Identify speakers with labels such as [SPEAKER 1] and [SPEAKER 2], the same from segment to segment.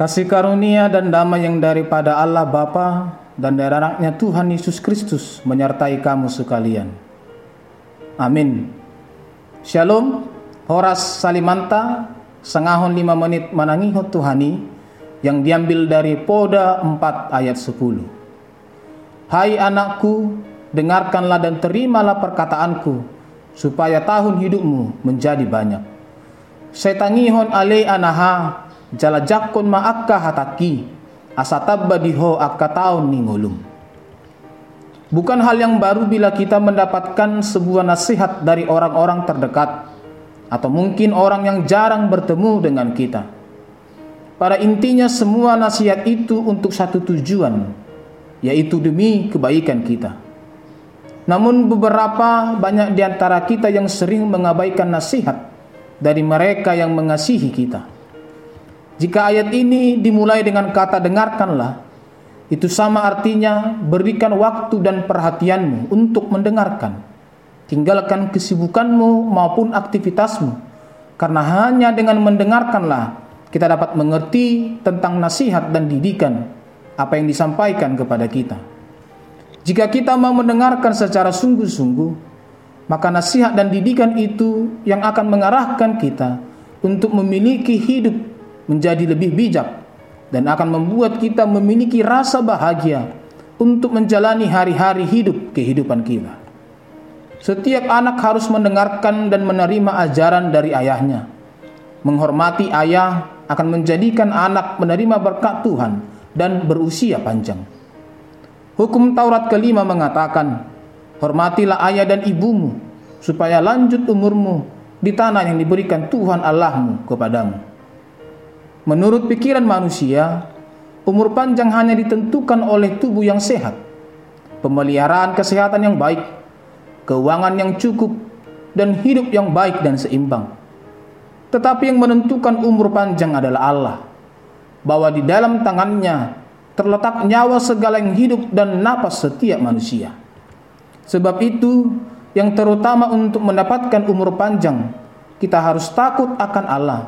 [SPEAKER 1] Kasih karunia dan damai yang daripada Allah Bapa dan dari anaknya Tuhan Yesus Kristus menyertai kamu sekalian. Amin. Shalom, Horas Salimanta, sengahon lima menit menangiho Tuhani, yang diambil dari Poda 4 ayat 10. Hai anakku, dengarkanlah dan terimalah perkataanku, supaya tahun hidupmu menjadi banyak. Setangihon ale anaha, jala jakon maakka hataki asatabba diho akka taun ningolum. Bukan hal yang baru bila kita mendapatkan sebuah nasihat dari orang-orang terdekat atau mungkin orang yang jarang bertemu dengan kita. Pada intinya semua nasihat itu untuk satu tujuan, yaitu demi kebaikan kita. Namun beberapa banyak di antara kita yang sering mengabaikan nasihat dari mereka yang mengasihi kita. Jika ayat ini dimulai dengan kata dengarkanlah, itu sama artinya berikan waktu dan perhatianmu untuk mendengarkan. Tinggalkan kesibukanmu maupun aktivitasmu. Karena hanya dengan mendengarkanlah kita dapat mengerti tentang nasihat dan didikan apa yang disampaikan kepada kita. Jika kita mau mendengarkan secara sungguh-sungguh, maka nasihat dan didikan itu yang akan mengarahkan kita untuk memiliki hidup menjadi lebih bijak dan akan membuat kita memiliki rasa bahagia untuk menjalani hari-hari hidup kehidupan kita. Setiap anak harus mendengarkan dan menerima ajaran dari ayahnya. Menghormati ayah akan menjadikan anak menerima berkat Tuhan dan berusia panjang. Hukum Taurat kelima mengatakan, Hormatilah ayah dan ibumu, supaya lanjut umurmu di tanah yang diberikan Tuhan Allahmu kepadamu. Menurut pikiran manusia, umur panjang hanya ditentukan oleh tubuh yang sehat, pemeliharaan kesehatan yang baik, keuangan yang cukup, dan hidup yang baik dan seimbang. Tetapi yang menentukan umur panjang adalah Allah, bahwa di dalam tangannya terletak nyawa segala yang hidup dan napas setiap manusia. Sebab itu, yang terutama untuk mendapatkan umur panjang, kita harus takut akan Allah.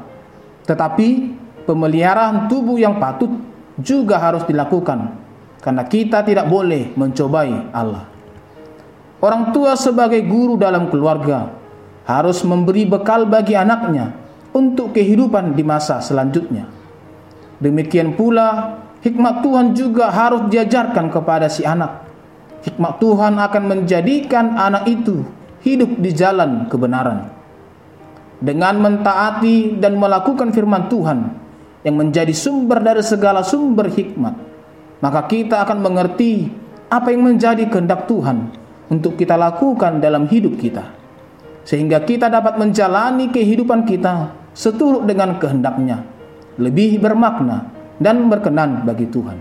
[SPEAKER 1] Tetapi pemeliharaan tubuh yang patut juga harus dilakukan karena kita tidak boleh mencobai Allah. Orang tua sebagai guru dalam keluarga harus memberi bekal bagi anaknya untuk kehidupan di masa selanjutnya. Demikian pula hikmat Tuhan juga harus diajarkan kepada si anak. Hikmat Tuhan akan menjadikan anak itu hidup di jalan kebenaran. Dengan mentaati dan melakukan firman Tuhan, yang menjadi sumber dari segala sumber hikmat, maka kita akan mengerti apa yang menjadi kehendak Tuhan untuk kita lakukan dalam hidup kita. Sehingga kita dapat menjalani kehidupan kita seturut dengan kehendaknya, lebih bermakna dan berkenan bagi Tuhan.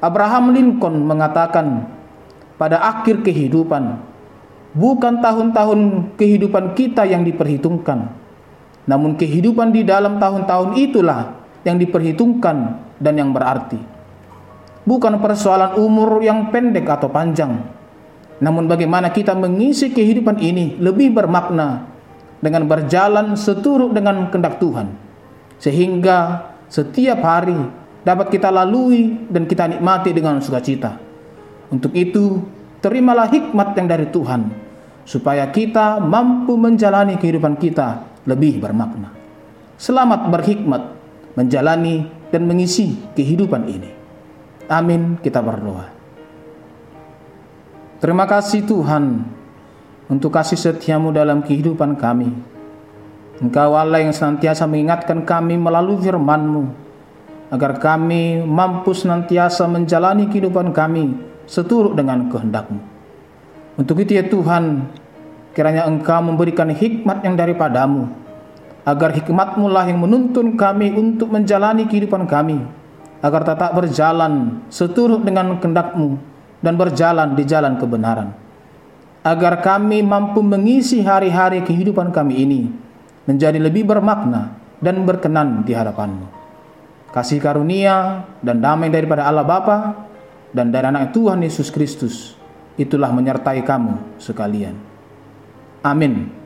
[SPEAKER 1] Abraham Lincoln mengatakan, pada akhir kehidupan, bukan tahun-tahun kehidupan kita yang diperhitungkan, namun kehidupan di dalam tahun-tahun itulah yang diperhitungkan dan yang berarti. Bukan persoalan umur yang pendek atau panjang, namun bagaimana kita mengisi kehidupan ini lebih bermakna dengan berjalan seturut dengan kehendak Tuhan. Sehingga setiap hari dapat kita lalui dan kita nikmati dengan sukacita. Untuk itu, terimalah hikmat yang dari Tuhan supaya kita mampu menjalani kehidupan kita lebih bermakna. Selamat berhikmat menjalani dan mengisi kehidupan ini. Amin, kita berdoa. Terima kasih Tuhan untuk kasih setiamu dalam kehidupan kami. Engkau Allah yang senantiasa mengingatkan kami melalui firman-Mu agar kami mampu senantiasa menjalani kehidupan kami seturut dengan kehendak-Mu. Untuk itu ya Tuhan, Kiranya engkau memberikan hikmat yang daripadamu, agar hikmatmu lah yang menuntun kami untuk menjalani kehidupan kami, agar tetap berjalan seturut dengan kehendakmu dan berjalan di jalan kebenaran. Agar kami mampu mengisi hari-hari kehidupan kami ini menjadi lebih bermakna dan berkenan di hadapanmu. Kasih karunia dan damai daripada Allah Bapa dan dari anak Tuhan Yesus Kristus, itulah menyertai kamu sekalian. Amin.